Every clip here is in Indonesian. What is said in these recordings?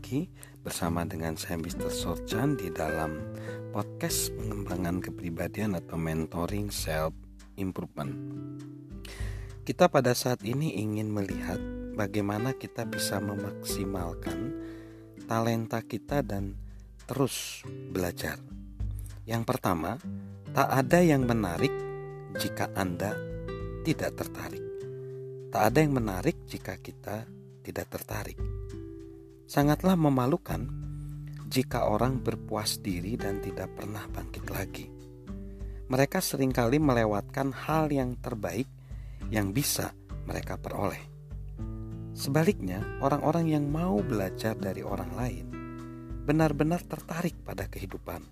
lagi bersama dengan saya Mr. Sorchan di dalam podcast pengembangan kepribadian atau mentoring self improvement. Kita pada saat ini ingin melihat bagaimana kita bisa memaksimalkan talenta kita dan terus belajar. Yang pertama, tak ada yang menarik jika Anda tidak tertarik. Tak ada yang menarik jika kita tidak tertarik. Sangatlah memalukan jika orang berpuas diri dan tidak pernah bangkit lagi. Mereka sering kali melewatkan hal yang terbaik yang bisa mereka peroleh. Sebaliknya, orang-orang yang mau belajar dari orang lain benar-benar tertarik pada kehidupan.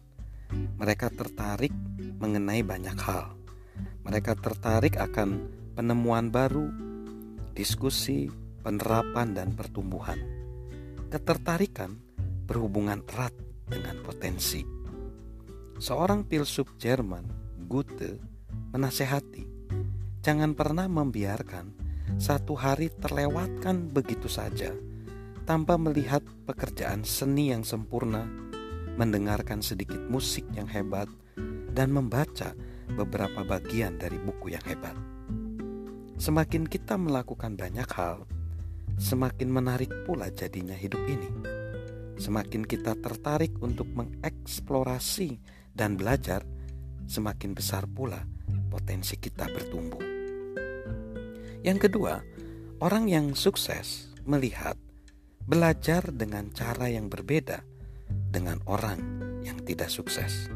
Mereka tertarik mengenai banyak hal. Mereka tertarik akan penemuan baru, diskusi, penerapan, dan pertumbuhan. Ketertarikan berhubungan erat dengan potensi. Seorang filsuf Jerman, Goethe, menasehati, jangan pernah membiarkan satu hari terlewatkan begitu saja tanpa melihat pekerjaan seni yang sempurna, mendengarkan sedikit musik yang hebat, dan membaca beberapa bagian dari buku yang hebat. Semakin kita melakukan banyak hal, semakin menarik pula jadinya hidup ini. Semakin kita tertarik untuk mengeksplorasi dan belajar, semakin besar pula potensi kita bertumbuh. Yang kedua, orang yang sukses melihat belajar dengan cara yang berbeda dengan orang yang tidak sukses.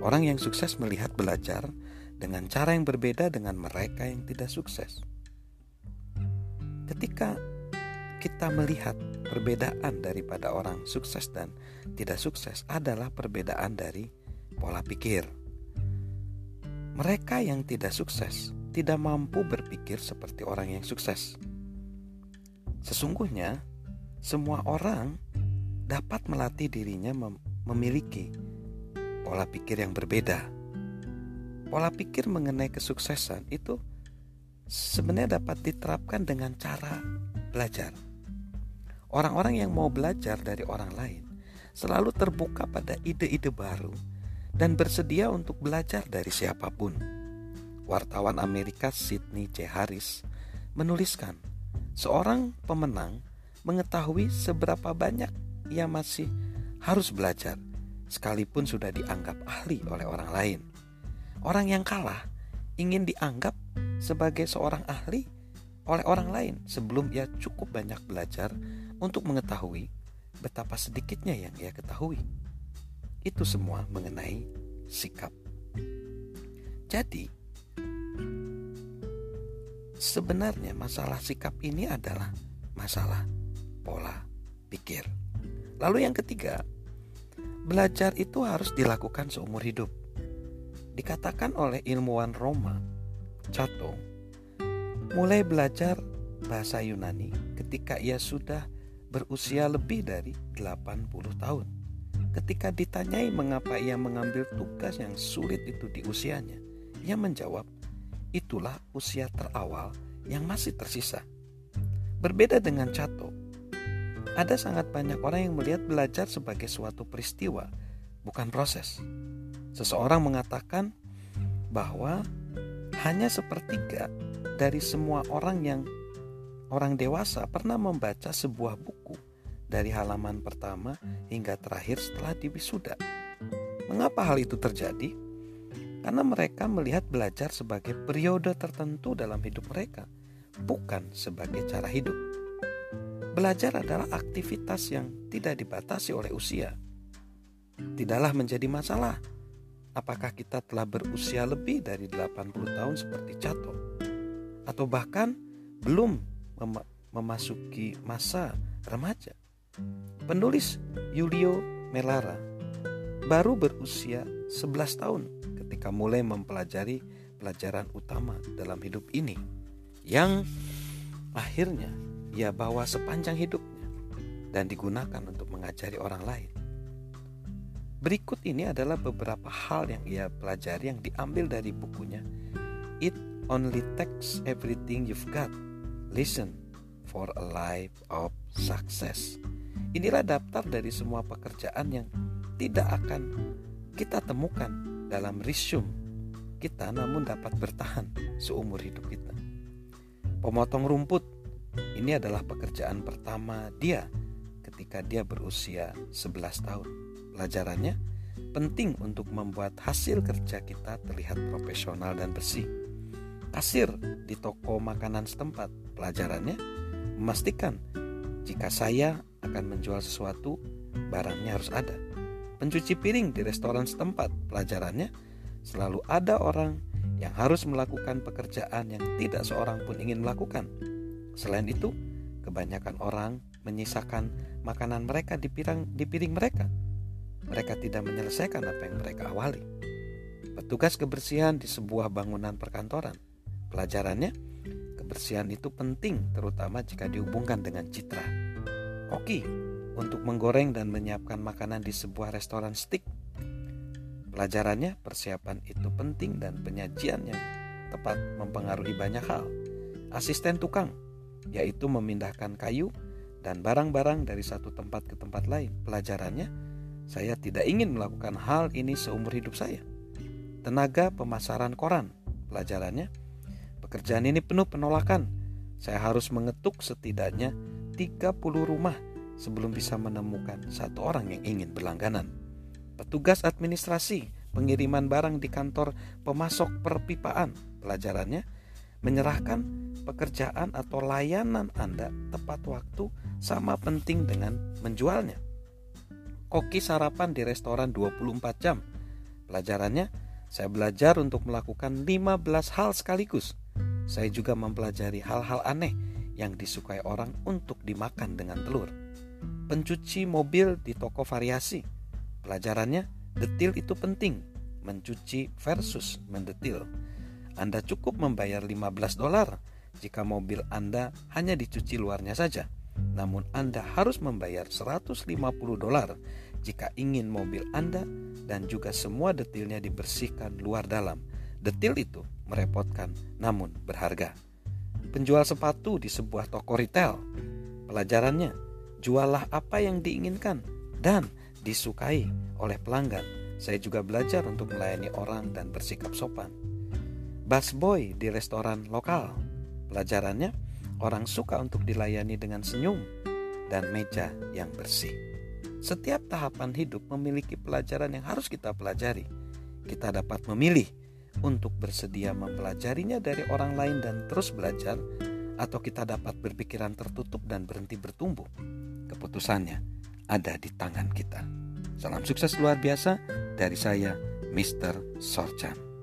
Orang yang sukses melihat belajar dengan cara yang berbeda dengan mereka yang tidak sukses. Ketika kita melihat perbedaan daripada orang sukses dan tidak sukses adalah perbedaan dari pola pikir. Mereka yang tidak sukses tidak mampu berpikir seperti orang yang sukses. Sesungguhnya, semua orang dapat melatih dirinya mem memiliki pola pikir yang berbeda pola pikir mengenai kesuksesan itu sebenarnya dapat diterapkan dengan cara belajar. Orang-orang yang mau belajar dari orang lain selalu terbuka pada ide-ide baru dan bersedia untuk belajar dari siapa pun. Wartawan Amerika Sydney C. Harris menuliskan, seorang pemenang mengetahui seberapa banyak ia masih harus belajar sekalipun sudah dianggap ahli oleh orang lain. Orang yang kalah ingin dianggap sebagai seorang ahli oleh orang lain sebelum ia cukup banyak belajar untuk mengetahui betapa sedikitnya yang ia ketahui. Itu semua mengenai sikap. Jadi, sebenarnya masalah sikap ini adalah masalah pola pikir. Lalu yang ketiga, belajar itu harus dilakukan seumur hidup. Dikatakan oleh ilmuwan Roma, Cato, mulai belajar bahasa Yunani ketika ia sudah berusia lebih dari 80 tahun. Ketika ditanyai mengapa ia mengambil tugas yang sulit itu di usianya, ia menjawab, itulah usia terawal yang masih tersisa. Berbeda dengan Cato, ada sangat banyak orang yang melihat belajar sebagai suatu peristiwa, bukan proses. Seseorang mengatakan bahwa hanya sepertiga dari semua orang yang orang dewasa pernah membaca sebuah buku dari halaman pertama hingga terakhir setelah diwisuda. Mengapa hal itu terjadi? Karena mereka melihat belajar sebagai periode tertentu dalam hidup mereka, bukan sebagai cara hidup. Belajar adalah aktivitas yang tidak dibatasi oleh usia. Tidaklah menjadi masalah apakah kita telah berusia lebih dari 80 tahun seperti Cato atau bahkan belum mem memasuki masa remaja. Penulis Julio Melara baru berusia 11 tahun ketika mulai mempelajari pelajaran utama dalam hidup ini yang akhirnya ia bawa sepanjang hidupnya dan digunakan untuk mengajari orang lain. Berikut ini adalah beberapa hal yang ia pelajari yang diambil dari bukunya It Only Takes Everything You've Got. Listen for a Life of Success. Inilah daftar dari semua pekerjaan yang tidak akan kita temukan dalam resume kita namun dapat bertahan seumur hidup kita. Pemotong rumput ini adalah pekerjaan pertama dia ketika dia berusia 11 tahun. Pelajarannya penting untuk membuat hasil kerja kita terlihat profesional dan bersih. Kasir di toko makanan setempat. Pelajarannya memastikan jika saya akan menjual sesuatu, barangnya harus ada. Pencuci piring di restoran setempat, pelajarannya selalu ada orang yang harus melakukan pekerjaan yang tidak seorang pun ingin melakukan. Selain itu, kebanyakan orang menyisakan makanan mereka di piring, di piring mereka. Mereka tidak menyelesaikan apa yang mereka awali. Petugas kebersihan di sebuah bangunan perkantoran. Pelajarannya, kebersihan itu penting terutama jika dihubungkan dengan citra. Oke, untuk menggoreng dan menyiapkan makanan di sebuah restoran stick. Pelajarannya, persiapan itu penting dan penyajian yang tepat mempengaruhi banyak hal. Asisten tukang, yaitu memindahkan kayu dan barang-barang dari satu tempat ke tempat lain. Pelajarannya, saya tidak ingin melakukan hal ini seumur hidup saya. Tenaga pemasaran koran. Pelajarannya, pekerjaan ini penuh penolakan. Saya harus mengetuk setidaknya 30 rumah sebelum bisa menemukan satu orang yang ingin berlangganan. Petugas administrasi pengiriman barang di kantor pemasok perpipaan. Pelajarannya, menyerahkan pekerjaan atau layanan Anda tepat waktu sama penting dengan menjualnya. Koki sarapan di restoran 24 jam. Pelajarannya, saya belajar untuk melakukan 15 hal sekaligus. Saya juga mempelajari hal-hal aneh yang disukai orang untuk dimakan dengan telur. Pencuci mobil di toko variasi. Pelajarannya, detil itu penting. Mencuci versus mendetil. Anda cukup membayar 15 dolar jika mobil Anda hanya dicuci luarnya saja. Namun Anda harus membayar 150 dolar jika ingin mobil Anda dan juga semua detilnya dibersihkan luar dalam. Detil itu merepotkan namun berharga. Penjual sepatu di sebuah toko retail. Pelajarannya, jualah apa yang diinginkan dan disukai oleh pelanggan. Saya juga belajar untuk melayani orang dan bersikap sopan. Busboy di restoran lokal. Pelajarannya, orang suka untuk dilayani dengan senyum dan meja yang bersih. Setiap tahapan hidup memiliki pelajaran yang harus kita pelajari. Kita dapat memilih untuk bersedia mempelajarinya dari orang lain dan terus belajar, atau kita dapat berpikiran tertutup dan berhenti bertumbuh. Keputusannya ada di tangan kita. Salam sukses luar biasa dari saya, Mr. Sorchan.